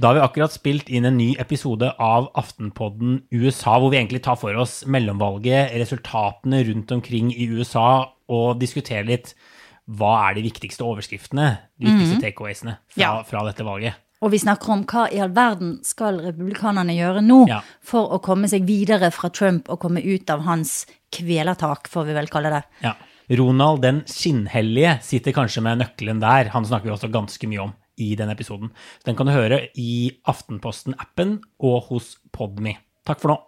Da har vi akkurat spilt inn en ny episode av Aftenpodden USA, hvor vi egentlig tar for oss mellomvalget, resultatene rundt omkring i USA, og diskuterer litt hva er de viktigste overskriftene, de viktigste takeawaysene fra, Ja. fra dette valget. Og vi snakker om hva i all verden skal republikanerne gjøre nå Ja. for å komme seg videre fra Trump og komme ut av hans kvelertak, får vi vel kalle det. Ja. Ronald den skinnhellige sitter kanskje med nøkkelen der. Han snakker vi også ganske mye om i denne episoden. Den kan du høre i Aftenposten-appen og hos Podme. Takk for nå.